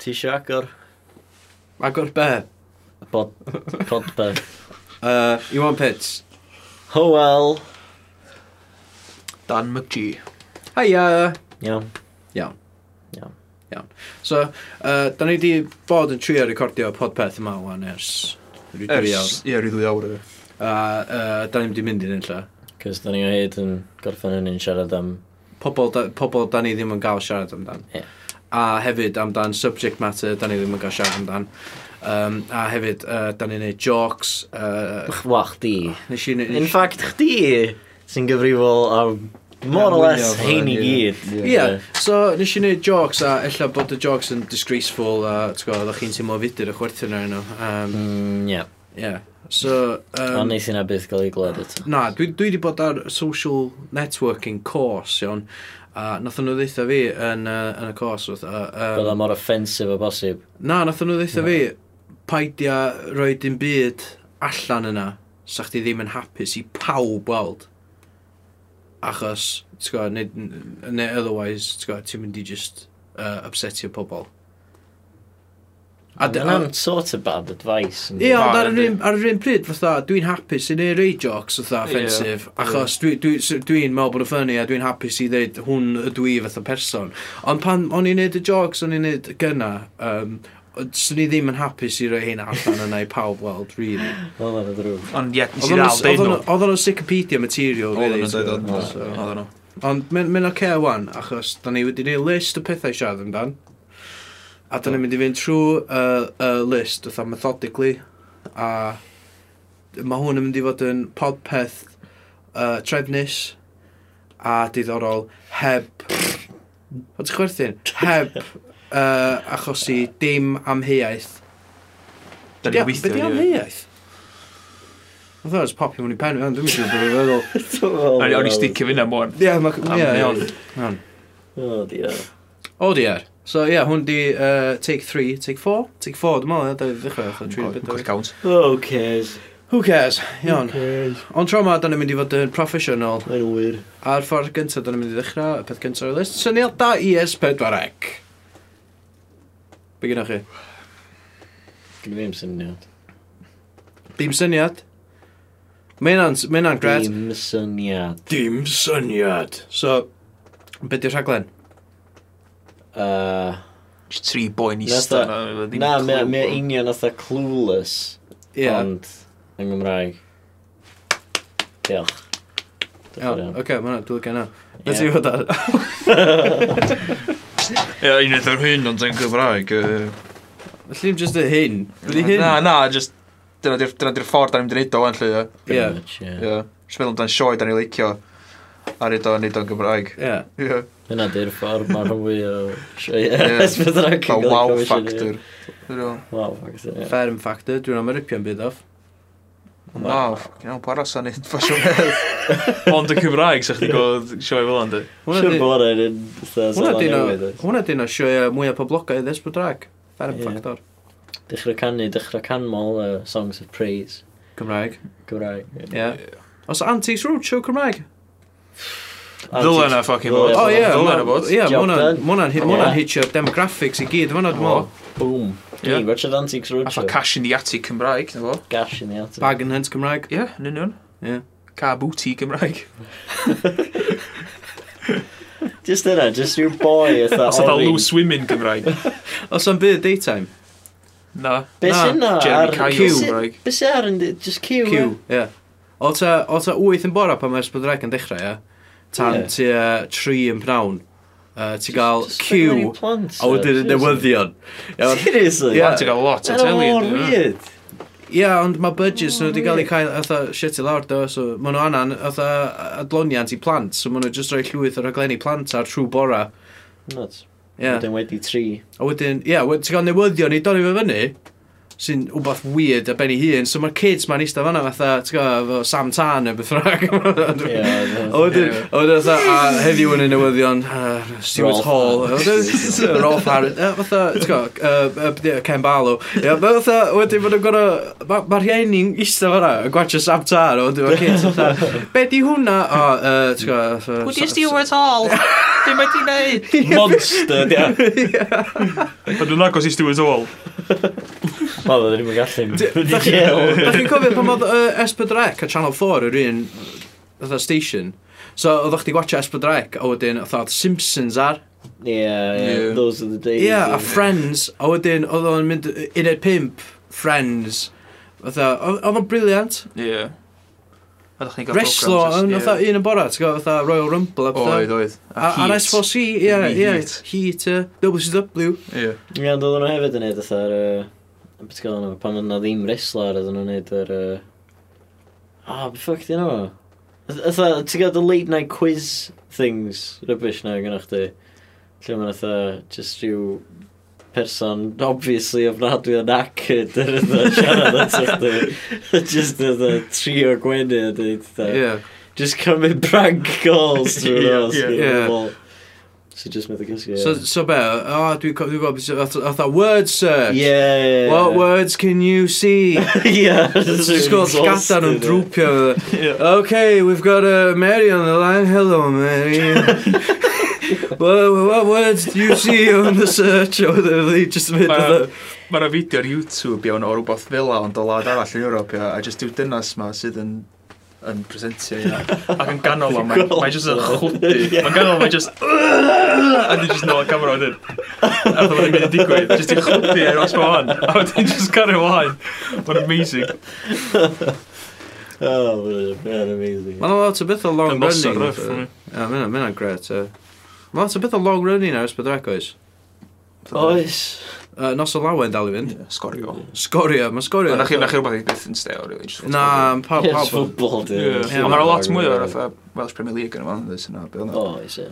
Ti eisiau agor? Agor be? Bod, bod be? Uh, Iwan Pits. Howell. Dan McGee. Hiya! Iawn. Iawn. Iawn. Iawn. So, uh, da ni wedi bod yn trio recordio podpeth yma o'n ers... Ers, ie, rydw i awr. A uh, da ni wedi mynd i'n un lle. Cys da ni o hyd yn gorffen yn un siarad am... Pobl da, pobl da ni ddim yn gael siarad amdan. Ie. Yeah a hefyd amdan subject matter, da ni ddim yn cael siarad amdan. Um, a hefyd, uh, da ni'n neud jokes. Uh, Wa, chdi. Nes i... In fact, chdi sy'n gyfrifol am more or less hein i gyd. Ie, so nes i neud jokes a ella bod y jokes yn disgraceful a ddech chi'n teimlo fudur y chwerthin ar yno. Um, mm, yeah. Yeah. So, um, Ond neis yna byth gael ei glod eto. Na, dwi, dwi wedi bod ar social networking course, iawn. A nath nhw ddeitha fi yn, uh, yn y cos. Uh, um, Bydda mor offensif o bosib. Na, nath nhw ddeitha no. fi, paidia roi dim byd allan yna, sa chdi ddim yn hapus i pawb weld. Achos, ti'n gwybod, neu, neu otherwise, ti'n gwybod, ti'n mynd i just uh, upsetio pobl. Mae'n sort of bad advice. Ie, ond ar yr un pryd, fatha, dwi'n hapus i neud rei jocs, fatha, offensif, yeah. achos dwi'n dwi, dwi, dwi meddwl bod yn ffynnu a dwi'n hapus i ddeud hwn y dwi fatha person. Ond pan o'n i'n neud y jocs, o'n i'n neud gyna, um, Swn i ddim yn hapus i roi hyn allan yna i pawb weld, really. Oedd yna drwg. Ond ie, nes i ddal deud nhw. Oedd yna Wikipedia material, really. Oedd yna deud nhw. Ond mae'n oce wan, achos da ni wedi gwneud list o pethau siarad amdan. A da ni'n mynd i fynd trwy y uh, list, fatha methodically, a mae hwn yn mynd i fod yn podpeth uh, trefnus a diddorol heb... O ti'n chwerthin? Heb uh, achosi dim amheuaeth. Da ni'n weithio. Be di amheuaeth? I thought it was popio mewn i pen dwi'n mynd bod fi'n feddwl. O'n i sticio fyna na mwyn. Ie, mae'n... Ie, iawn. O, diar. O, diar. So ie, yeah, hwn di uh, take 3, take 4, take 4 dwi'n meddwl, dwi'n ddechrau, dwi'n trin count. Who cares? Who cares? Iawn. Ond tro ma, da ni'n mynd i fod yn professional. Mae'n wir. A'r ffordd gyntaf, da ni'n mynd i ddechrau, y peth gyntaf o'r list, syniadau ES4C. Be gyda chi? Gymru ddim syniad. Dim syniad? Mae hynna'n gred. Dim syniad. Dim syniad. So, beth di'r rhaglen? Uh, tri boi'n eistedd. Na, mae union oedd clueless, yeah. ond yng Nghymraeg. Diolch. Iawn, oce, okay, mae'n dwi'n gen i. Na ti fod ar... Ie, un ar hyn, ond yn Gymraeg. Felly, just y hyn. Na, na, just... Dyna di'r ffordd da'n mynd i o, yn lle. Ie. Ie. Just meddwl amdano'n sioe da'n ei licio. A rhaid o'n neud o'n Gymraeg. Ie. Ie. Hynna di'r ffordd mae'r mwy o sioe. wow factor. Wow factor, ie Ferm factor, dwi'n am yr ypion byd off. Wow, iawn, para sa'n neud ffasiwn hedd. Ond y Cymraeg, sa'ch chi'n gweld sioe fel ond? Siwr bod yn un sa'n newid. Hwna dyn o sioe mwyaf poblogaidd esbryd drag. Ferm factor. Dechrau canu, dechrau canmol uh, Songs of Praise. Cymraeg. Cymraeg. Ie. Os Antiques Roadshow Cymraeg? Ddylen na ffocin bod. O ie, mwna'n hitio demographics i gyd, fyna dwi'n meddwl. Oh, boom. Dwi'n gwerthu Antiques Roadshow. Alla cash in the attic Cymraeg, na fo. Cash in the attic. Bag and hunt Cymraeg. Ie, yn union. Ie. Car booty Cymraeg. just yna, just your boy. Os oedd loose women Cymraeg. Os o'n byd daytime. Na. Be sy'n na? Jeremy Cahill Cymraeg. Be sy'n ar yn... Just Q. Q, ie. Yeah. O ta 8 yn bora pan mae'r sbydreg yn dechrau, ie? Yeah? tan yeah. uh, tri yn pnawn. Uh, ti gael cyw a wedyn y newyddion. Seriously? Yeah. Ti'n gael lot o teli. Mae'n weird. Ie, yeah, ond mae budgets nhw wedi oh, cael eu cael atho shit i lawr do, so maen nhw anan atho adloniant i plant, so maen nhw jyst rhoi llwyth o raglenni plant ar trwy bora. Nuts. Yeah. Wedyn wedi tri. A wedyn, ie, yeah, ti'n cael newyddion i dorri fe fyny, sy'n wbath weird a ben i hun. So mae'r kids ma'n eistedd fanna fatha, ti'n gwybod, efo Sam Tan neu beth rhaeg. O wedyn, a heddiw yn y newyddion, uh, Stuart Hall, Rolf Harris, fatha, ti'n gwybod, Ken Barlow. Fatha, wedyn, mae'n gorau, mae'r rhieni'n eistedd fanna, yn gwachio Sam Tan, o wedyn, mae'r kids, fatha, be di hwnna? O, ti'n gwybod, Wydi Stuart Hall? Dwi'n mae ti'n neud? Monster, dia. Pan dwi'n agos i Stuart Hall. Wel, oedd ddim yn gallu mynd i jail. Da chi'n cofio pan oedd S4C a Channel 4 yr un station. So, oedd o'ch ti gwachio S4C a wedyn oedd Simpsons ar. Yeah, yeah, those are the days. Yeah, a Friends, a wedyn oedd o'n mynd uned pimp, Friends. Oedd o'n briliant. Yeah. Wrestlo, yn yeah. un yn bora, ti'n gwybod, fatha Royal Rumble. Oedd, oedd. A S4C, ie, ie, Heat, WCW. Ie. Ie, ond doedden nhw hefyd yn edrych ar... Beth gael nhw, pan yna ddim wrestler oedden nhw'n neud yr... Ah, uh... oh, ffuck di nhw? Ytha, ti'n gael the late night quiz things rubbish na gynnwch chi? Lle mae'n ytha, just rhyw person, obviously, ofnadwy o'n acyd yr ytha siarad at ytha. Just ytha, tri o gwenu a dweud ytha. Yeah. Just cymryd prank calls drwy'r nos. Yeah, yeah. So just methu yeah. So, so be, o, oh, dwi'n co- dwi'n gwybod, atho, word search. Yeah. What words can you see? Yeah. Just gweld sgadar nhw'n drwpio. Okay, we've got uh, Mary on the line. Hello, Mary. what, what words do you see on the search? Or whether they just made Ma- the... Mae yna fideo ar YouTube iawn o rhywbeth fel ond o lad arall yn Ewrop, ia, a just yw dynas ma sydd yn yn presentio ia. Ac yn ganol o, mae'n mae jyst yn chwdi. Mae'n ganol o, mae'n jyst... A di jyst nôl y camera wedyn. A dyma ni'n mynd i digwydd. Jyst i chwdi ar os mae'n A wedyn jyst cario mlaen. Mae'n amazing. Oh, mae'n amazing. Mae'n lot o beth o long running. Mae'n lot o beth o long running ar ysbeth regoes. Oes. Uh, nos o lawen dal i fynd. Yeah, sgorio. Sgorio, mae sgorio. Na chi, na chi rhywbeth i byth yn steo, really. Na, pa pawb. pa. football, dude. Ond mae'n lot mwy o'r Welsh Premier League yn yma. Oes, ie.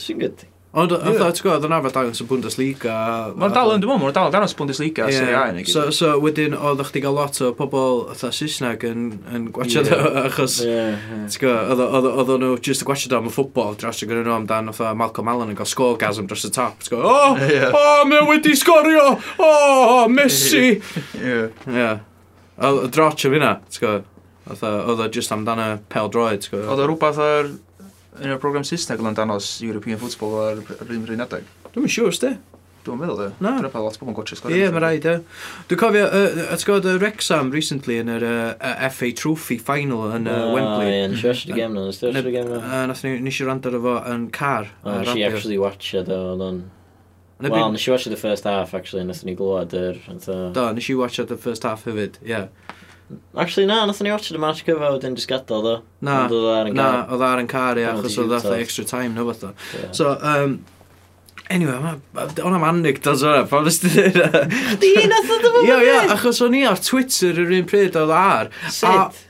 Sy'n good. Ond oedd ti'n gwybod, oedd yn arfer dangos y Bundesliga. Mae'n dal yn, dwi'n meddwl, mae'n dal yn dangos Bundesliga, yeah. Serie A yn so, so wedyn, oedd chdi gael lot o pobl oedd Saesneg yn, yn gwachod yeah. achos, yeah, yeah. oedd nhw just yn gwachod am y ffwbol, dros yn nhw amdan, oedd Malcolm Allen yn cael sgolgasm dros y top. Ti'n gwybod, o, yeah. o, mae wedi sgorio, o, Messi. yeah. yeah. Oedd droch am fyna ti'n gwybod, oedd o just amdano pel droed, ti'n gwybod. Oedd o rhywbeth ar yn y program Saesneg yn danos European Football ar yr un rhan adeg. Dwi'n siŵr, sdi. Dwi'n meddwl, dwi. Na. Dwi'n meddwl, lot o bobl yn gwaethe sgorio. Ie, mae rhaid, e. Dwi'n cofio, uh, at gwrdd y Rexham recently yn yr uh, FA Trophy final yn uh, Wembley. Ie, nes i watch the game na, nes i watch the game na. Nes i rand ar efo yn car. Nes i actually watch it, oedd o'n... Wel, nes i watch the first half, actually, nes i ni glwad yr... Do, nes i watch the first half hefyd, ie. Yeah. Actually, na, nath ni watch the match cyfa wedyn just gadael, do. Na, na, oedd ar yn car, ia, achos oedd atho extra time, no fath o. So, um, anyway, o'n am anecdotes o'na, pa fes ti dweud? Di, e? nath oedd o'n Ia, ia, achos o'n i ar Twitter yr un pryd oedd ar. Sut?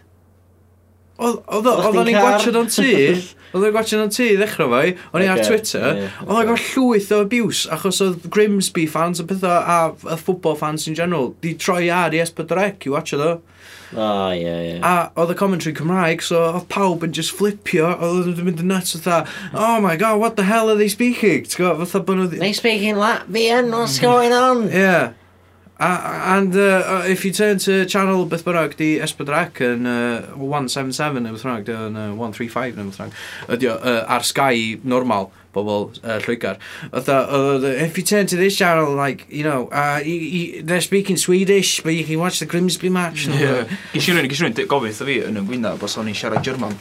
Oedd o'n i'n gwachod o'n tu, Oedd o'n gwachio'n o'n tu i ddechrau fo, o'n i ar Twitter, oedd yn llwyth o abuse, achos oedd Grimsby fans a pethau, a y ffwbol fans in general, di troi ar i S4C i watcho ddo. Yeah, yeah. A oedd y commentary Cymraeg, so oedd pawb yn just flipio, oedd yn mynd yn nuts fatha, oh my god, what the hell are they speaking? T'w fatha bod nhw... They speaking Latvian, what's going on? Yeah. Uh, and uh, if you turn to channel beth bynnag di Esbydrec yn uh, 177 neu beth bynnag, di yn uh, 135 neu beth bynnag, ydy uh, ar Sky normal, bobl uh, Llwygar. Uh, uh, if you turn to this channel, like, you know, uh, you, you, they're speaking Swedish, but you can watch the Grimsby match. Gysi rhywun, gysi rhywun, gofith o fi yn y wyna, bos o'n i'n siarad German.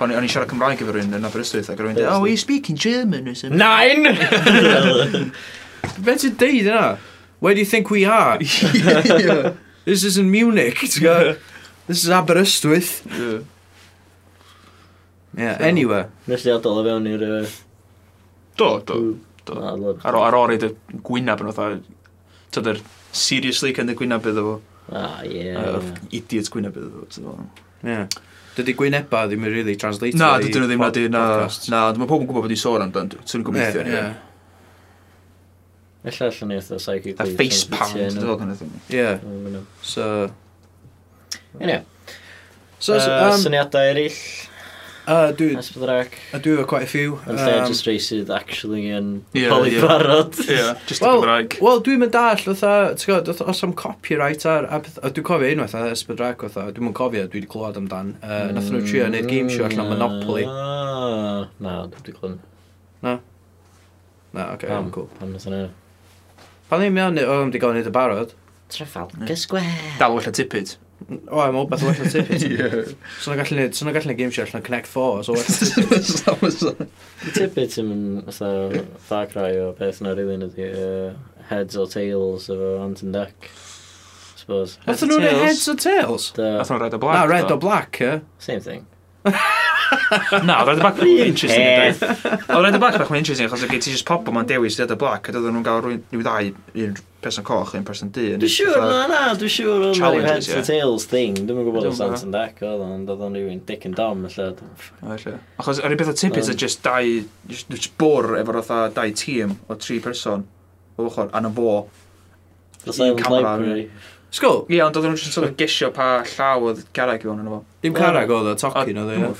Pan o'n i'n siarad Cymraeg efo rhywun yn Aberystwyth, ac rhywun dweud, oh, are you speaking German? Nein! Be ti'n deud yna? where do you think we are? yeah. This isn't Munich, ti'n gwybod? This is Aberystwyth. Yeah, yeah so, anyway. Nes di adael o fewn i'r... Uh... Do, do. do. Ah, ar, ar ôl reid y gwynab yn otha... Tydy'r seriously cynnig gwynab iddo fo. Ah, ie. Yeah. idiot gwynab iddo fo. Ie. Dydy gwyneba ddim yn really translate. Na, dydyn nhw ddim na di, na. Na, mae pobl yn gwybod bod i sôn amdano. Swn i'n gobeithio. Ie, yeah. Ella allan ni eitha psychic A face pound, dwi'n dod yn eitha. Ie. So... Anyway. So, uh, um, syniadau eraill? Uh, dwi... Esbydrac. A dwi efo quite a few. Yn lle um, just races actually yn yeah, polybarod. Ie, yeah. yeah, just well, Gymraeg. Wel, dwi'n mynd all, oedd os am copyright ar... A, a dwi'n cofio unwaith ar Esbydrac, oedd dwi'n mynd cofio, dwi wedi clywed amdan. Uh, mm, Nath nhw trio wneud game show allan o mm, Monopoly. Na, dwi'n clywed. Na? Na, oce, okay, cool. Pam nath yna? O'n i'n mewn, o'n di gael neud y barod. Trafalgar Square. Dal wella tipyd. O, I'm o, beth wella Ie. Swn o'n gallu neud, swn o'n gallu neud game show, allan Connect 4, so wella tipid. Tipid sy'n mynd, fatha, far cry o beth yna rili yn ydi, heads or tails o Ant and Duck. Suppose. Nath nhw'n heads or tails? Da. Nath nhw'n red o black. Na, red or black, ie. Same thing. Na, oedd rhaid Red Black really interesting. Oedd Red Black bach mae'n interesting, achos oedd ti just pop o'n dewis Red Black, a doedden nhw'n gael rhywun rhyw ddau, un person coch, un person du. Dwi'n siŵr, na, na, dwi'n siŵr o'n rhyw heads and tails thing. Dwi'n mynd gwybod o'n sant yn dec, oedd o'n dod o'n rhywun dick and dom, felly. Achos yr un beth o tip is just dau, just bwr efo'r otha dau tîm o tri person, o ochr, a'n y fo. The Silent Library. Sgol? Ie, ond oedden nhw'n sort of gesio pa llaw oedd garag i fewn yn efo. Dim carag oedd o, tocyn oedd e, e o,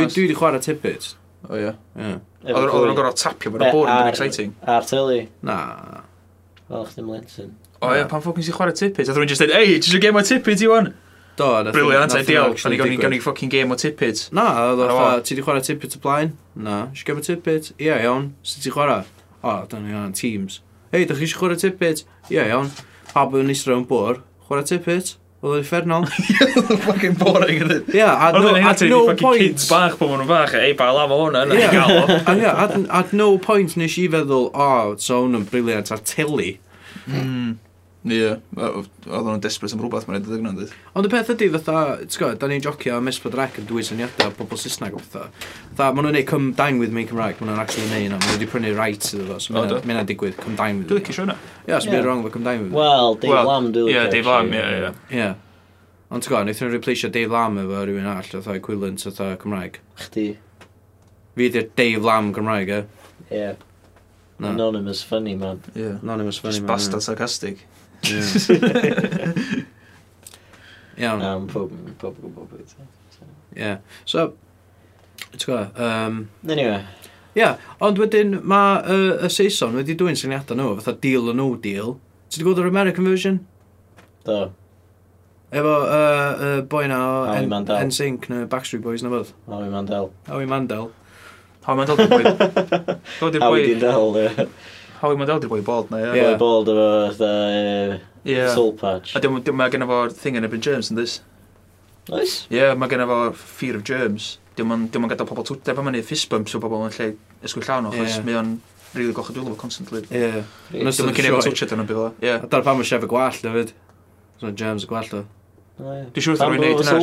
ie. Dwi wedi chwarae tippet. O, ie. Oedden nhw'n gorau tapio bod y bwr yn exciting. A'r teli. Na. Fel chdi mlentyn. O, ie, pan ffocin si chwarae tippets. Oedden nhw'n just dweud, ei, ti'n game o tippets i wan? Do, nath Briliant, ideal. O'n i gawn ni ffocin game o tippets. Na, oedd o, ti wedi chwarae tippet y blaen? Na, eisiau game o tippets? Ie, iawn. Sut ti chwarae? O, dyna ni o'n teams. Hei, da chi eisiau chwarae tippet? Ie, iawn pawb yn isra yn bwr, chwarae tippet, oedd yn effernol. fucking boring yn dweud. Ie, at no, at no point. kids bach pan maen nhw'n fach, ei, ba laf o hwnna, na i gael o. At no point nes i feddwl, o, so hwn yn briliant ar teli. Mm. Ie, oedd nhw'n desperate am rhywbeth, mae'n edrych yn dweud. Ond y peth ydy, fatha, ti'n gwybod, da ni'n jocio am Esbyd Rec yn dwy syniadau o bobl Saesneg o fatha. Fatha, maen nhw'n neud come dine with me Cymraeg, maen nhw'n actually neud yna, maen nhw wedi prynu rights iddo fo, so mae'n nhw'n digwydd come dine with me. Dwi'n cisio hwnna? Ie, so byd wrong with come dine with me. Wel, Dave Lam dwi'n licio'r. Ie, Dave Lam, ie, ie. Ie. Ond ti'n gwybod, wnaethon nhw'n replaceio Dave Lam efo rhywun all, fatha equivalent, fatha Cymraeg. Chdi? Fi ydy'r Dave Lam Cymraeg, e? Ie. Anonymous funny man. Ie, Anonymous funny Just man. Bastard sarcastic. Iawn. Am mae pob yn gwybod beth. Ie. So, ti'n gwybod? Um, anyway. Ie, yeah, ond wedyn mae uh, y Saeson wedi dwy'n syniadau nhw, fatha deal or no deal. Ti wedi gweld yr American version? Do. Efo uh, uh, boi na o NSYNC neu Backstreet Boys na fydd. Howie Mandel. Howie Mandel. Howie Mandel. Howie Mandel. Howie Mandel. Howie Mandel. Howie Mandel di boi bald na, ie. Ie, Boi bald efo fatha yeah. soul patch. A dim, dim mae gen fo thing yn ebyn germs yn dys. Nice. Ie, yeah, mae gen fo fear of germs. Dim ond dim ond gadael pobl twder fan myny fist bumps o bobl yn lle ysgwyll llawn o, chos yeah. mae o'n rili gochod dwylo fo constantly. Ie. Dim ond cyn efo dyn nhw'n byd o, ie. A dar pan mae sef y gwallt hefyd. So'n germs y gwallt o. Dwi'n siŵr wrth rwy'n neud yna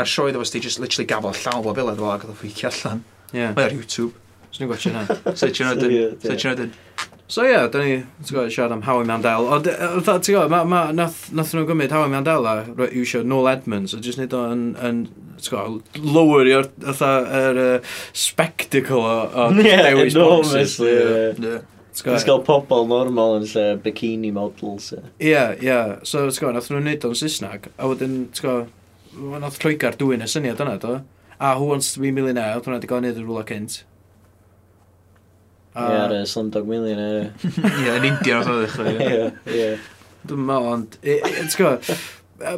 ar sioe ddefo sti just literally gafel llawn o biled fo ac oedd o ffeicio allan. Ie. Mae ar YouTube. Swn i'n gwachio yna. Swn i'n gwachio hynna. Swn i'n gwachio hynna. So ie, yeah, da ni, ti'n gwybod, siarad am Howie Mandel. Ond, ti'n gwybod, ma, ma, nath, nath nhw'n gymryd Howie Mandel a iwsio Noel Edmonds, a jyst neud o'n, yn, ti'n gwybod, lower i'r er, uh, spectacle o, o yeah, dewis boxes. Ie, Yeah, Ti'n gael pobl normal yn lle bikini models. Ie, yeah, ie. Yeah. So, ti'n gwybod, nath nhw'n neud o'n Saesneg, a wedyn, ti'n gwybod, nath Lloegar dwi'n y syniad yna, do? A Who Wants to be Millionaire, oedd hwnna wedi gael ei wneud yn rhywle cynt. Ie, ar y Slumdog Millionaire. Ie, yn India oedd oedd ddechrau. Ie, ie. Dwi'n meddwl, ond... It's got...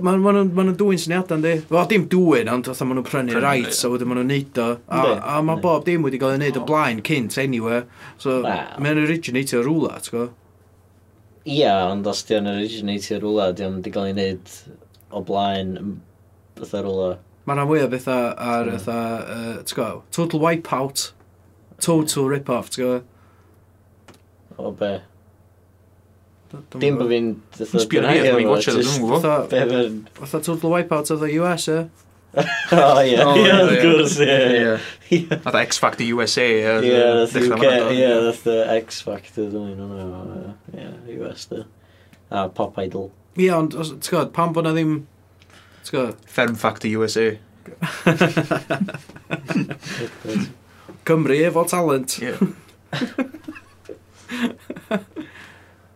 ma, nhw'n dwy'n syniadau, ynddi? Wel, dim dwy'n, ond oedd maen nhw'n prynu rights, a wedyn maen nhw'n neud o. A, a mae bob dim wedi cael ei wneud o blaen cynt, anyway. So, wow. mae'n originatio rwla, ti'n gwybod? Ia, ond os di o'n originatio rwla, di o'n di gael ei wneud o blaen bethau rwla. Mae rhan fwy o bethau ar, yeah. uh, ti'n gwybod, total wipeout. Total rip-off, ti'n gwybod? O be? Dim bod fi'n... Sbio Sbio'r hir, fi'n gwachio, dwi'n gwybod. Fatha total wipeout of the US, e? O, ie. Ie, wrth gwrs, ie. Nath X Factor USA, ie. Ie, nath UK, ie, nath X Factor, dwi'n mynd, ie, US, da. A Pop Idol. Ie, ond, ti'n gwybod, pam bod na ddim... Ti'n gwybod? Ferm Factor USA. Cymru efo talent. Yeah.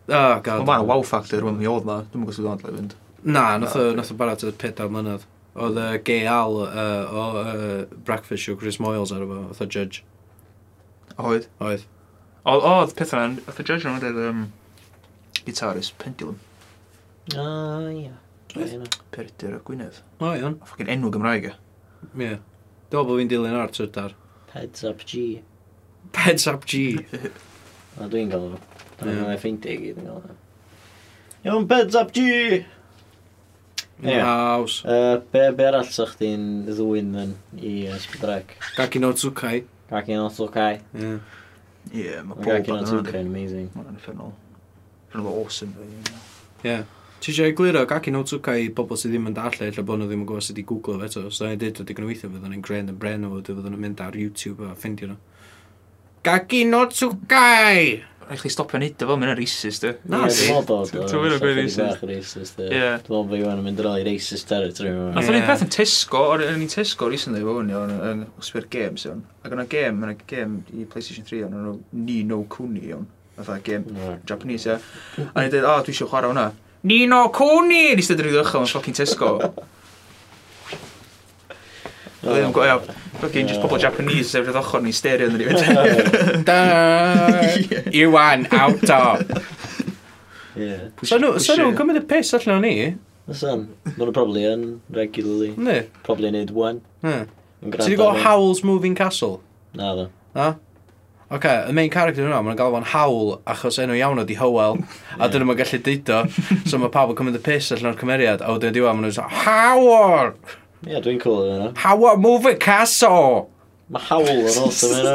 oh, god. Mae'n wow factor rhywun mi oedd na. Dwi'n gwybod sydd o'n fynd. Na, nath o, nath o barod y pedal mlynedd. Oedd y geal uh, o uh, Breakfast Show Chris Moyles ar efo, oedd o judge. Oedd? Oedd. Oedd pethau yna, oedd y judge yna oedd um, guitarist Pendulum. O, ia. Perdyr o Gwynedd. O, iawn. Ffocin enw Gymraeg e. Ie. Dwi'n bod fi'n dilyn ar trydar. Peds up G. Peds up G. A dwi'n gael fo. Dwi'n gael ei ffeindio i gyd yn gael o. Iawn, Peds up G! Iaws. Uh, be, be arall sa'ch chdi'n ddwyn yn i Sbydrec? Gaki no Tsukai. Gaki no Tsukai. Ie. Ie, mae pob yn. Gaki no Tsukai, amazing. Mae'n ffynol. Ffynol awesome. Ie. Yeah. Ti eisiau egluro Gaki no Tsuka i bobl sydd ddim yn darllen, lle bod nhw ddim yn gwybod sydd wedi googlo fe to. So, ni'n dweud o digon o weithio fyddwn ni'n gren yn bren o fod fyddwn ni'n mynd ar YouTube a ffindio nhw. Gaki no Tsukai! Rhaid chi stopio neud o fo, mae'n racist, dwi. Na, dwi'n meddwl bod o. Ti'n racist. racist, dwi. Dwi'n meddwl bod Iwan yn mynd ar ôl i racist territory. Nath o'n un peth yn Tesco, o'n i'n Tesco recently fo hwnnw, yn Osbyr Games, iawn. Ac o'na game, o'na game i PlayStation 3, o'n nhw Ni No Kuni, iawn. Fatha game Japanese, ia. A ni'n dweud, o, dwi eisiau chwarae hwnna. Nino Coni! Yn eistedd yr uchel yn ffocin Tesco. Oedd e'n gwael. Fucking just pobl Japanese sef roedd ochr ni stereo yn rhywbeth. Da! Iwan, out o! top! So nhw'n gymryd y piss allan o'n ni? Nasan, maen nhw probably yn regularly. Ne? Probably yn neud one. Ti wedi gweld Howl's Moving Castle? Na, dda. Na? Oce, okay, y main character yna, mae'n galw fo'n hawl, achos enw iawn o di Howell, a dyn nhw'n gallu deudo, so mae pawb yn cymryd y piss allan o'r cymeriad, a wedyn diwa, maen nhw'n dweud howl! Ie, yeah, dwi'n cool yna. Howell, move it, Casso! Mae Howell yn awesome yna.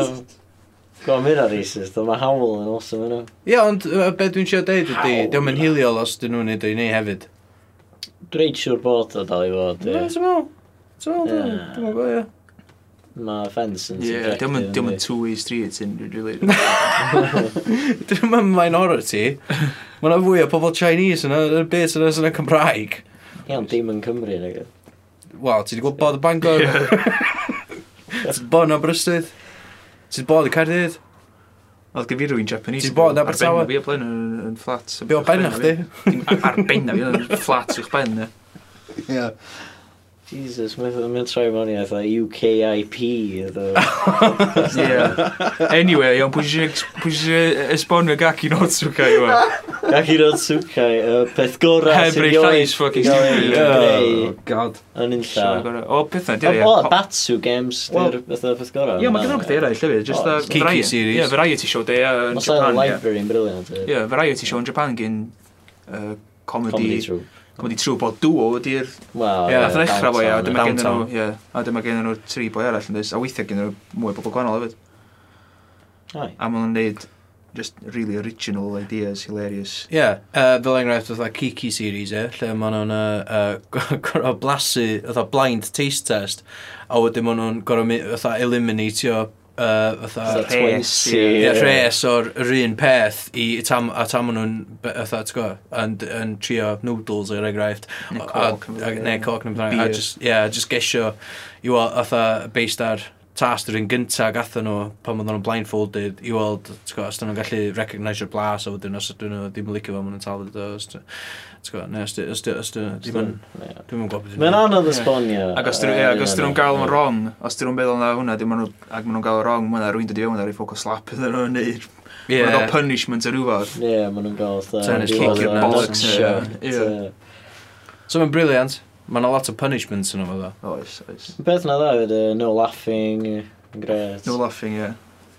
Go am hynna racist, ond mae Howell yn awesome yna. Ie, ond be dwi'n siarad deud ydi, diolch yn hiliol os dyn nhw'n neud o'i neu hefyd. Dwi'n reid siwr bod o dal i fod, ie. Ie, ti'n meddwl? Ti'n meddwl, dwi'n meddwl, ie. Mae fence yn Ie, diolch yn diolch two-way street yn really... Dwi'n mynd minority. Mae yna fwy o pobl Chinese yna, yn y bit yna sy'n y Cymraeg. Iawn, dim yn Cymru nag Wel, ti wedi gweld bod y Bangor? Ti wedi bod yn Aberystwyth? wedi bod yn Caerdydd? Oedd gyda fi rhywun Japanese. Ti'n bod yn Abertawe? Ar ben fi o blaen yn fflat. Be o benna chdi? Arbenna fi, yn fflat i'ch ben. Ie. Jesus, mae'n troi mewn i eitha UKIP. yeah. Anyway, iawn, pwy eisiau esbonio Gaki no Tsukai yma? E? Gaki no Tsukai, uh, peth gorau sy'n ei llais ffocin stupid. Oh, god. Yn unlla. O, pethau, dwi. O, Batsu Games, dy'r peth gorau. Ie, mae gen gyda'n pethau eraill, lyfyd. Just a variety series. Ie, variety show, de, yn Japan. Mae'n library yn briliant. Ie, variety show yn Japan gyn comedy. Comedy. Ac wedi trwy bod dŵo ydy'r... Wel, ie. Nath ddechrau fo, ie. A dyma gen nhw, ie. A dyma gen nhw tri boi arall yn dweud. A weithiau gen nhw mwy bobl gwahanol hefyd. Oi. A maen nhw'n neud just really original ideas, hilarious. Ie, yeah, uh, fel enghraifft oedd Kiki series e, lle maen nhw'n e, e, uh, gorau blasu, oedd blind taste test, a wedyn maen nhw'n gorau eliminatio uh, fatha rhes yeah, rhes o'r un peth i tam, a tam nhw'n fatha ti'n gwybod yn, yn trio noodles er enghraifft. Neu coc neu coc a just, yeah, just gesio i weld fatha based ar tast yr un gyntaf gatho nhw pan oedden nhw'n blindfolded i weld, ti'n gwybod, os dyn nhw'n gallu recognise o'r blas a wedyn os dyn nhw ddim yn licio fo, maen nhw'n talu dy Neu os dyn nhw'n... Dwi'n yn gwybod. Mae'n anodd esbonio. Ac os dyn nhw'n gael nhw'n wrong, os dyn nhw'n meddwl na hwnna, ac maen nhw'n gael wrong, mae'n rwy'n dod i fewn ar ei ffocws slap iddyn nhw, neu mae'n gael punishment ar rhywbeth. Ie, maen nhw'n gael... Tennis kick your bollocks. So mae'n briliant. Mae yna lot o punishments yn o'n dda. Oes, oes. Beth na dda, no laughing, yn gret. No laughing, ie. Yeah.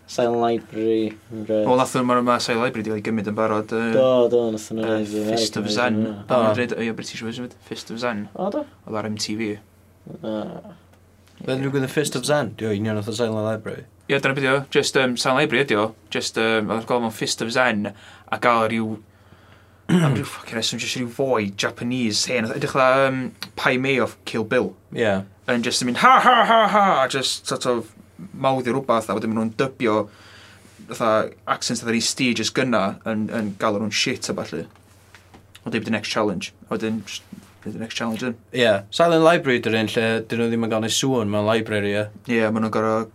Silent Library. Right. Wel, nath nhw'n ma Silent Library wedi cael ei gymryd yn barod. Uh, do, do, nath nhw'n uh, Fist of Zen. O, nath nhw'n rhaid British Version fyd. Fist of Zen. O, do. Oedd ar MTV. Fe ddrwg yn y Fist of Zen? Dio, union oedd y Silent Library. Ie, dyna beth yw. Just um, Silent Library ydi o. Just, um, oedd gael mewn Fist of Zen a gael rhyw am rhyw ffocin reswm, just rhyw foi, Japanese hen, edrych dda um, Pai Mei of Kill Bill. Ie. Yeah. And just yn mynd ha ha ha ha, just sort of mawddi rhywbeth, a wedyn maen nhw'n dybio fatha accents oedd yr stages gynna yn, yn galw nhw'n shit a falle. O dweud the next challenge. O dweud the next challenge yn. Ie. Yeah. Silent Library dy'r un lle dyn nhw ddim yn gael ei sŵn mewn library, ie. Ie, yeah, maen nhw'n gorau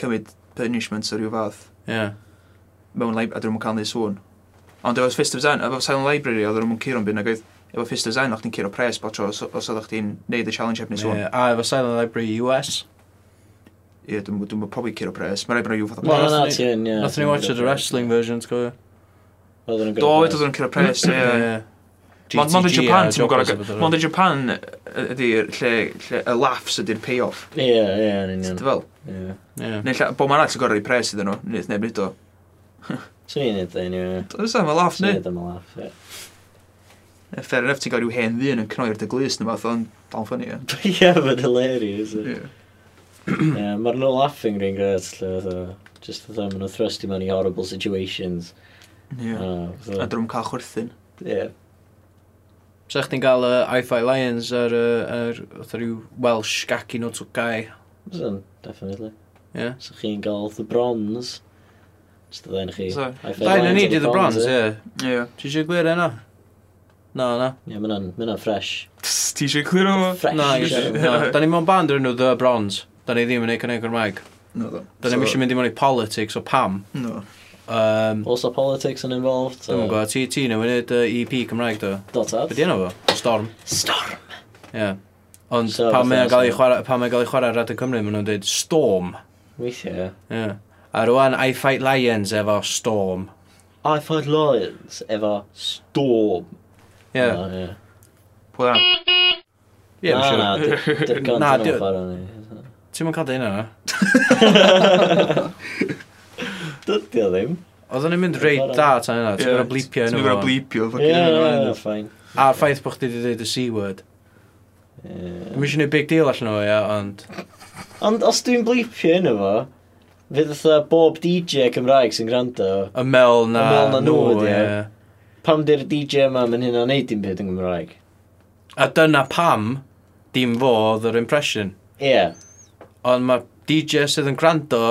cymryd punishments o ryw fath. Ie. Yeah. Mewn library, a dyn nhw'n cael neu sŵn. Ond efo Fist of Zen, efo Silent Library, oedd nhw'n curo'n byd nag oedd efo Fist of Zen, o'ch ti'n curo pres bod tro os os oeddech chdi'n neud y challenge heb neu sŵn. Ie, yeah. a efo Silent Library US? Ie, dwi'n dwi probably Ciro Pres. Mae'n rhaid bod yw fath o Pres. Wel, nath ni, nath ni watch the wrestling version, ti'n gofio? Do, oedd yn Ciro Pres, ie. Mond yn Japan, ti'n gwybod? Mond yn Japan ydy'r lle, lle y laughs ydy'r payoff. Ie, ie, yn union. Ti'n fel? Ie. Neu lle, bo ma'n arall yn gorau i pres iddyn nhw, nid neb nid o. Swn i'n nid ein yw. Does am y laff, ni? Swn i'n laff, ie. Fair enough, ti'n gael rhyw hen ddyn yn cnoi'r dy glis neu fath, ond dal ffynnu, ie. Ie, mae'n hilarious. Ie yeah, Mae'r no laughing ring gret, lle fatha, just fatha, maen nhw'n thrust i mewn i horrible situations. Yeah. Uh, so. A drwm cael chwerthin. Yeah. So chdi'n cael uh, i-fi Lions ar, ar, ar rhyw Welsh gaci no twgau. Zyn, definitely. Yeah. So chi'n cael the bronze. Just the ddain chi. So, ddau'n ni di the bronze, ie. Ie. Ti eisiau glir yna? No, no. Ie, yeah, mae'n fresh. Ti eisiau clir o? Fresh. Na, eisiau. da ni mewn band o'r enw The Bronze. Da ni ddim yn ei cynnig Gymraeg. No, do. Da ni'n eisiau mynd i mewn i politics o pam. No. Um, also politics yn involved. Dwi'n gwybod, ti, ti newid wneud uh, EP Cymraeg do. Dot ad. Be di enw fo? Storm. Storm. Ie. Yeah. Ond so, pan mae'n gael ei chwarae, pan mae'n gael ei chwarae Radio Cymru, maen nhw'n dweud Storm. Weithiau, ie. Yeah. A rwan, I Fight Lions efo Storm. I Fight Lions efo Storm. Ie. Yeah. Oh, yeah. Pwy an? Ie, yeah, na, na, na, Ti'n mynd cael dyn yna? Dydy o ddim. Oedden ni'n mynd reit da tan yna, ti'n gwybod blipio yna. Ti'n gwneud blipio, ffocin yna. Ie, A'r ffaith bod chdi wedi dweud y C-word. Dwi'n eisiau gwneud big deal allan o, ia, ond... Ond os dwi'n blipio yna fo, fydd ytho bob DJ Cymraeg sy'n gwrando... Y mel na... Y mel na nhw, ie. Pam di'r DJ yma mynd hynna'n neud dim byd yn Gymraeg? A dyna pam, dim fo, oedd yr impression. Ie. Yeah ond mae DJ sydd yn gwrando,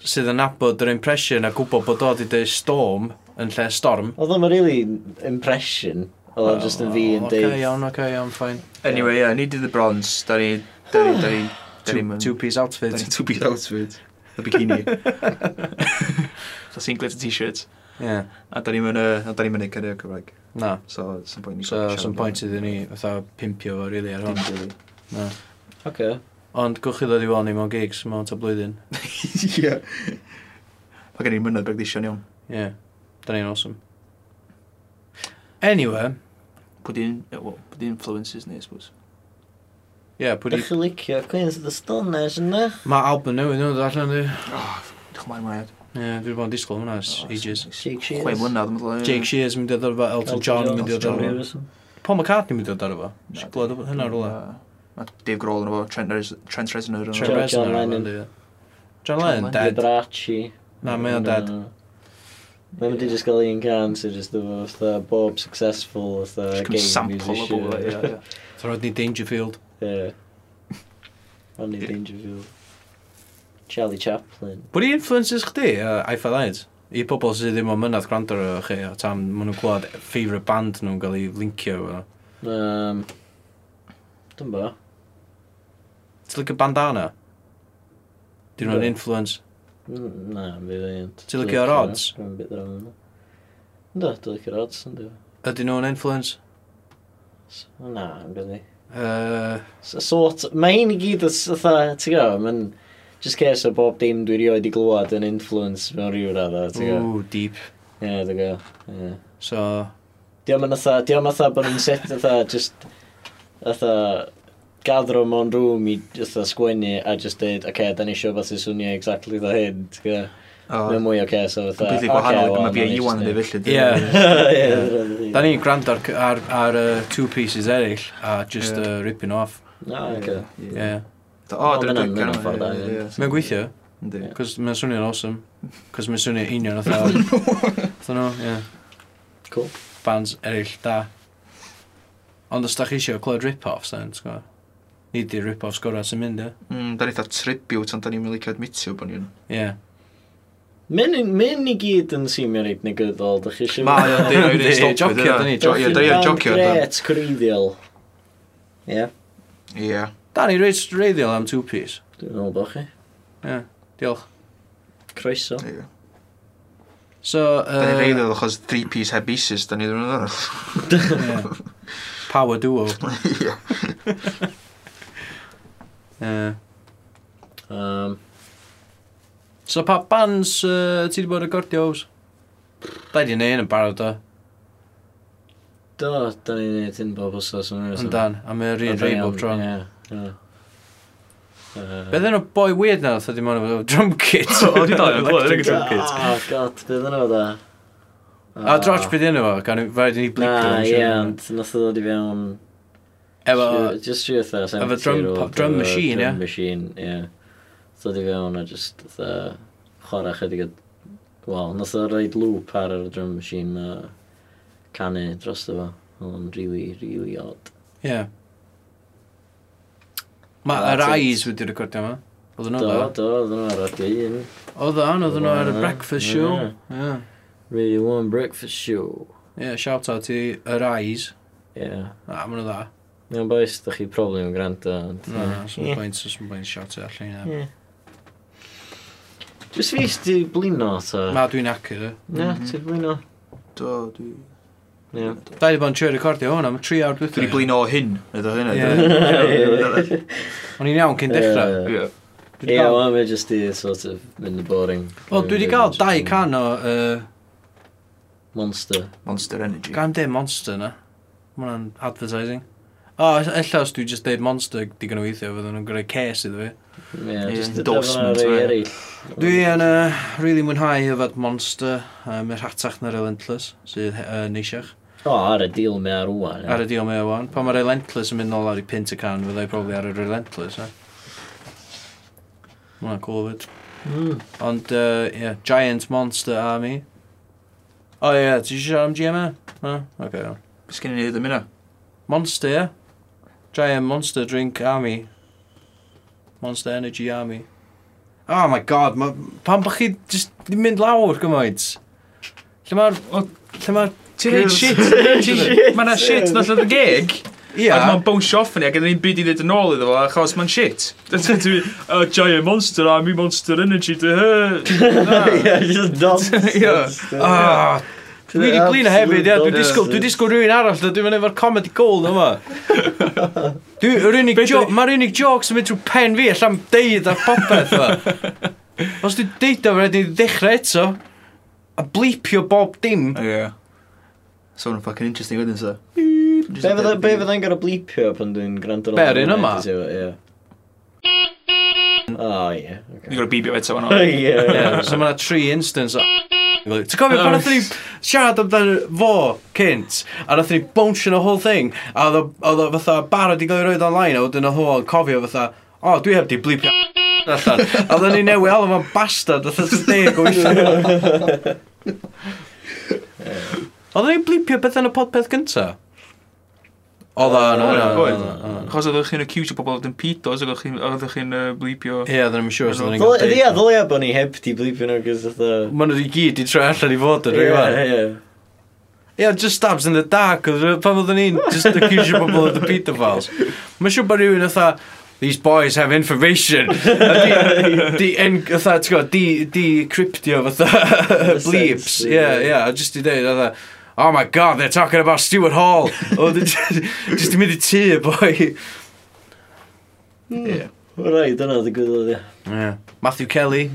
sydd yn nabod yr impression a gwybod bod o wedi dweud storm yn lle storm. Oedd o'n really impression. Oedd o'n just yn fi yn oh, deud. Ok, iawn, oce, iawn, fine. Anyway, yeah, ni did the bronze. Da ni... Da ni... Da ni... Da Two-piece outfit. Da ni two-piece outfit. Y bikini. So singlet a t-shirt. Yeah. A da ni'n mynd cyrraedd Cymraeg. Na. So, some point ni. So, some point iddyn ni, fatha pimpio fo, really, ar hwn. Na. Okay. Ond gwch chi ddod i weld ni mewn gigs mewn ta blwyddyn. Ie. Pa gen i'n mynydd bregdisio'n iawn. Ie. Yeah. Da ni'n awesome. Anyway. Pwyd i'n, well, pwyd i'n influences ni, I suppose. Ie, yeah, pwyd i... Dych chi licio Queens of the Stone Age yna? Mae album newydd nhw'n dod allan, di. Oh, dych chi'n mwynhau. Ie, yeah, dwi'n bod yn disgwyl hwnna, oh, ages. Jake Shears. Chwe mlynedd, dwi'n Jake Shears, mynd i ddod efo Elton John, mynd i ddod efo. Paul McCartney mynd i ddod efo. Hynna rhywle. Mae Dave Grohl yn efo, Trent, Rez Trent Reznor. Trent Reznor. John Lennon. John Lennon, dead. Vibrachi. Na, mae o'n dead. Mae'n mynd i just gael un can sy'n just efo fatha bob successful fatha game musician. Just sample o bobl, ie, ie. So roedd Dangerfield. Ie. Rodney Dangerfield. Charlie Chaplin. Bwyd i influences chdi, uh, I Fell Lines? I pobl sydd ddim o mynydd gwrando ar chi, a tam maen nhw'n clywed favourite band nhw'n cael ei lincio. Um, Mm, dwi'n bo. Ti'n lygo bandana? Dwi'n rhan influence. Na, mi ddeint. Ti'n lygo ar odds? Dwi'n bydd rhan yna. Da, dwi'n lygo ar odds, ynddi. Ydyn nhw'n influence? Na, yn byddi. Uh... Sort, mae hyn i gyd fatha, ti'n gwybod, mae'n just case o bob dim dwi rioed i glwad yn influence mewn rhyw radda, ti'n gwybod. Ooh, deep. Ie, dwi'n gwybod, ie. So... Diolch yn fatha, diolch yn fatha bod yn set fatha, just fatha, gadro mewn rŵm i fatha sgwennu a just dweud, oce, okay, da ni eisiau beth sy'n swnio exactly dda hyn, ti'n Mae'n mwy o ces o fatha. Bydd i gwahanol, mae fi a Iwan yn ei felly. Ie. Da ni'n gwrando ar, ar uh, two pieces eraill a just yeah. uh, ripping off. Ah, oce. Ie. O, ffordd da. gynnal. Mae'n gweithio. Yndi. Cos mae'n swnio'n awesome. Cos mae'n swnio union o thawr. Thyn nhw, ie. Cool. Bands eraill da. Ond os da chi eisiau clywed rip-offs, da, ti'n gwybod? Ni di rip-offs gorau sy'n mynd, ie. Mm, da ni eitha tribute, ond da ni'n mynd licio admitio bod ni'n... Ie. Mae'n i gyd yn seimio reit negyddol, da chi eisiau... Mae o'n dyn nhw'n stopio, jocio, da ni jocio. Da ni'n jocio, da. Gret, gwreiddiol. Ie. Ie. Da ni reis reiddiol am Two Piece. Dwi'n meddwl bod chi. Ie, diolch. Croeso. Ie. So. Da ni'n reiddiol achos Three Piece heb Isis, da ni ddim yn ddod. power duo. Ie. yeah. Um, so pa bands uh, ti wedi bod recordio os? Da i di neud yn barod o. Do, da ni'n neud hyn bob wsos. Yn dan, a mae'n rhan rhaid bob tro. Ie, Uh, Beth yna boi weird na, oedd wedi ond efo drum kit? O, di dal yn drum kit. Oh, god, beth yna fo da? A drotch beth enw fo, gan rhaid i ni blinko. Na, ie, ond nath o ddod i fewn... Efo... Just rhyw eitha, Efo drum machine, ie. Drum machine, ie. Ddod i fewn a just eitha chwarae chydig o... Wel, nath o roed lŵp ar yr drum machine a canu dros efo. Oedd o'n really, really odd. Ie. Yeah. Mae yr eyes wedi recordio yma. Oedden nhw? Do, do, oedden nhw ar radio un. Oedden, oedden nhw ar y breakfast show. Ie. Radio 1 Breakfast Show. Ie, yeah, shout out i yr eyes. Ie. Yeah. maen nhw dda. Iawn boys, da chi problem yn gwrando. Na, sy'n yeah. bwynt, sy'n bwynt shout out allan i Just fi sti blino, ta. Ma, dwi'n acur, e. Ie, ti'n mhm. blino. Do, dwi... Yeah. Da i bod yn trio recordio hwnna, mae tri awr dwi'n Dwi'n blino hyn, ydy hynny. O'n i'n iawn cyn dechrau. Ie, yeah. Ie, well, mae jyst i sort of mynd y boring. Wel, dwi wedi cael dau can o uh, Monster. Monster Energy. Gan de Monster na. Mae hwnna'n advertising. O, oh, ella os dwi just deud Monster digon o weithio, fydden nhw'n greu ces iddo fi. Ie, yeah, just endorsement. Dwi yn uh, really mwynhau yfad Monster, uh, yr hatach na Relentless, sydd uh, neisiach. O, oh, ar y deal me ar wwan. Ar y deal mae ar wwan. Pan mae Relentless yn mynd nôl ar i pint y can, fyddai probably ar y Relentless, Eh? Mae'n cool fyd. Mm. Ond, uh, yeah, Giant Monster Army. O oh, ie, yeah. ti eisiau siarad am GMA? No? Oce, okay, iawn. Bys gen i ni ddim yna? Monster, ie? Giant Monster Drink Army. Monster Energy Army. Oh my god, ma, pan bach chi just mynd lawr gymaint? Lle mae'r... Lle mae'r... Ti'n neud shit? Mae yna shit nos oedd y gig? Ia. Ac mae'n bownsio off ni, ac yn un byd i ddweud yn ôl iddo fo, achos mae'n shit. Dwi, uh, giant monster, I'm a monster energy, dwi, Ie, just nonsense. Ia. Dwi wedi blin hefyd, ia. Dwi'n disgwyl, dwi'n disgwyl rhywun arall, dwi'n mynd efo'r comedy gold yma. Mae'r unig jokes yn mynd trwy pen fi, allan deud ar popeth. Os dwi'n deud o, rhaid i ddechrau eto, a bleepio bob dim. Ie. So, yn fucking interesting wedyn, so. Be fydda fydda'n gorau bleepio pan dwi'n gwrando? Be'r un yma? Ie. O, ie. Ni'n gorau bibio eto fan o. Ie. So mae yna tri instance o... Ti'n cofio pan oedden ni siarad amdano fo cynt a roedden ni bouncing y whole thing a oedd o fatha barod i gael ei roed online a wedyn oedd o'n cofio fatha o dwi heb di blipio allan a oedd ni newi alw fo'n bastard fatha deg o wyllio oedd ni'n blipio beth yn y podpeth gyntaf? Oedd o, no, no. Chos oeddech chi'n acwtio pobl oedd yn pitos, oeddech chi'n bleepio. Ie, oeddech chi'n siwr sydd yn gael deud. Ddylia bod ni heb di bleepio nhw, gos oedd o... nhw i gyd i troi allan i fod yn rhywun. Ie, ie. Ie, just stabs in the dark, pan oeddwn ni'n just acwtio pobl oedd yn pedophiles. Mae'n siwr bod rhywun oedd These boys have information. di, en, fatha, ti'n gwybod, di, di cryptio fatha bleeps. Ie, ie, just i dweud, fatha, oh my god, they're talking about Stuart Hall. Oh, o, just yn mynd i tu, boi. Yeah. Rai, dyna dy gwybod, ie. Yeah. Matthew Kelly.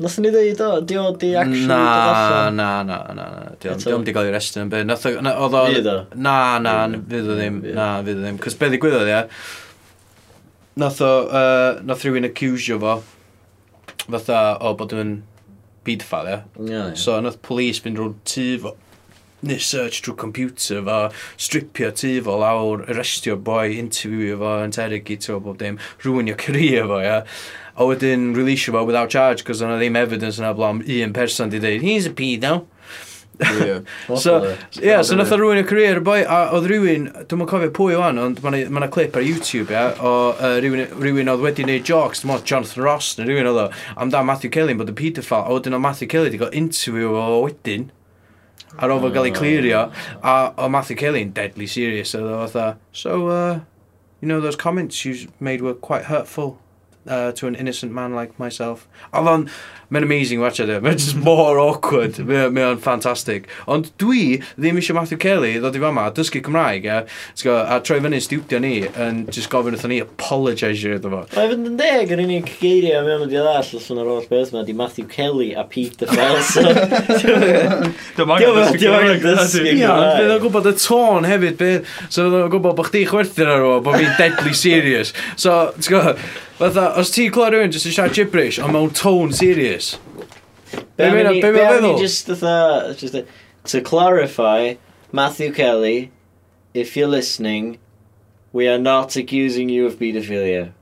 Nath ni ddeud o, di o di actually na, na, na, na, na, na, di o'n di gael ei restyn yn byd. Nath o, na, oedd o, na, na, fydd o ddim, na, fydd o ddim. Cos beth ddigwyddodd, ie, nath o, uh, nath rhywun accusio fo, fatha, o, bod yn paedophile, ie. Yeah, yeah. So, nath police fynd rhwng tu fo, neu search drwy computer fo, stripio tu fo lawr, arrestio boi, interviewio fo, interrogate interrogatio bob dim, rwynio career fo, ie. A wedyn, releasio fo without charge, cos o'na ddim evidence yna blom, un person di dweud, he's a pedo. so, ie, yeah, so nath o rhywun y career. Y boi, a oedd rhywun, dwi'n mwyn cofio pwy o'n, ond mae ma clip ar YouTube, ia, o uh, rhywun, rhywun oedd wedi gwneud jocs, dwi'n mwyn Jonathan Ross, neu rhywun oedd o, amdan Matthew Kelly, bod yn pedophile, a wedyn o Matthew Kelly wedi cael interview o wedyn, ar ofo gael ei clirio, a o Matthew Kelly'n deadly serious, oedd o fatha, so, uh, you know, those comments you made were quite hurtful uh, to an innocent man like myself. Oedd o'n, mae'n amazing watch de, mae'n just more awkward, mae o'n ffantastig. Ond dwi ddim eisiau Matthew Kelly ddod i fama, dysgu Cymraeg, a, go, a troi fyny studio ni, yn just gofyn wrthyn ni apologise iddo fo. Mae fynd yn deg yn unig geirio mewn mynd i ddall allan o'r holl beth yma, di Matthew Kelly a Peter Felson. Dwi'n angen dysgu Cymraeg. Dwi'n gwybod y tôn hefyd, so dwi'n gwybod bod chdi chwerthin ar o, bod fi'n deadly serious. So, ti'n gwybod, Fatha, os ti clywed rhywun jyst yn siarad gibberish, ond mewn tone serious. Be mae'n meddwl? Be? Just, fatha, just, a, to clarify, Matthew Kelly, if you're listening, we are not accusing you of paedophilia.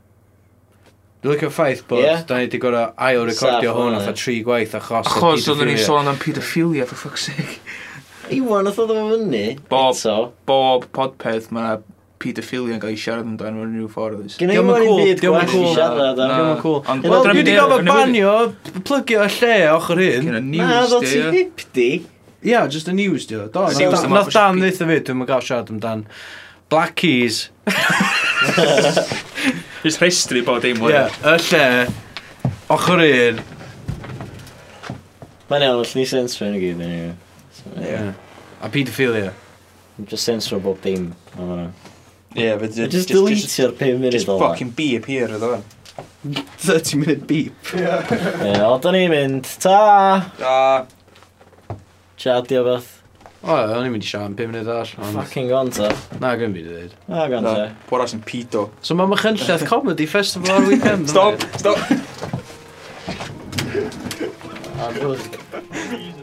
Dwi'n licio ffaith bod yeah. da ni wedi gorau ail recordio hwn oedd tri gwaith achos Achos oedden ni'n sôn am pedophilia, for fuck's sake. Iwan, oedd oedd o fyny. Bob, bob podpeth, mae pedophilia yn cael ei siarad amdano mewn rhyw ffordd. Gynna i mwyn byd gwell i siarad am. Diolch yn cool. Wel, dwi wedi gofio banio, plygio y lle ochr hyn. Gynna news, Na, ddo ti hip di. Ia, just y news, di o. Do, Nath Dan ddeitha fi, dwi'n gael siarad amdan. Black Keys. Just history bod dim wedi. Y lle, ochr un. Mae'n iawn, allan ni sensor yn y gyd, anyway. A pedophilia. Just sensor bob dim. Yeah, but just, just, just deletio'r 5 munud Just fucking beep here ydw o'n. 30 minute beep. Yeah. yeah, o, da ni'n mynd. Ta! Ta! Chadio beth. O, o'n i'n mynd i siarad 5 munud ar. Ond... Fucking gone ta. Na, gwn fi dweud. Na, gone ta. Pwras yn pito. So mae Machynllaeth Comedy Festival ar weekend. stop! Stop!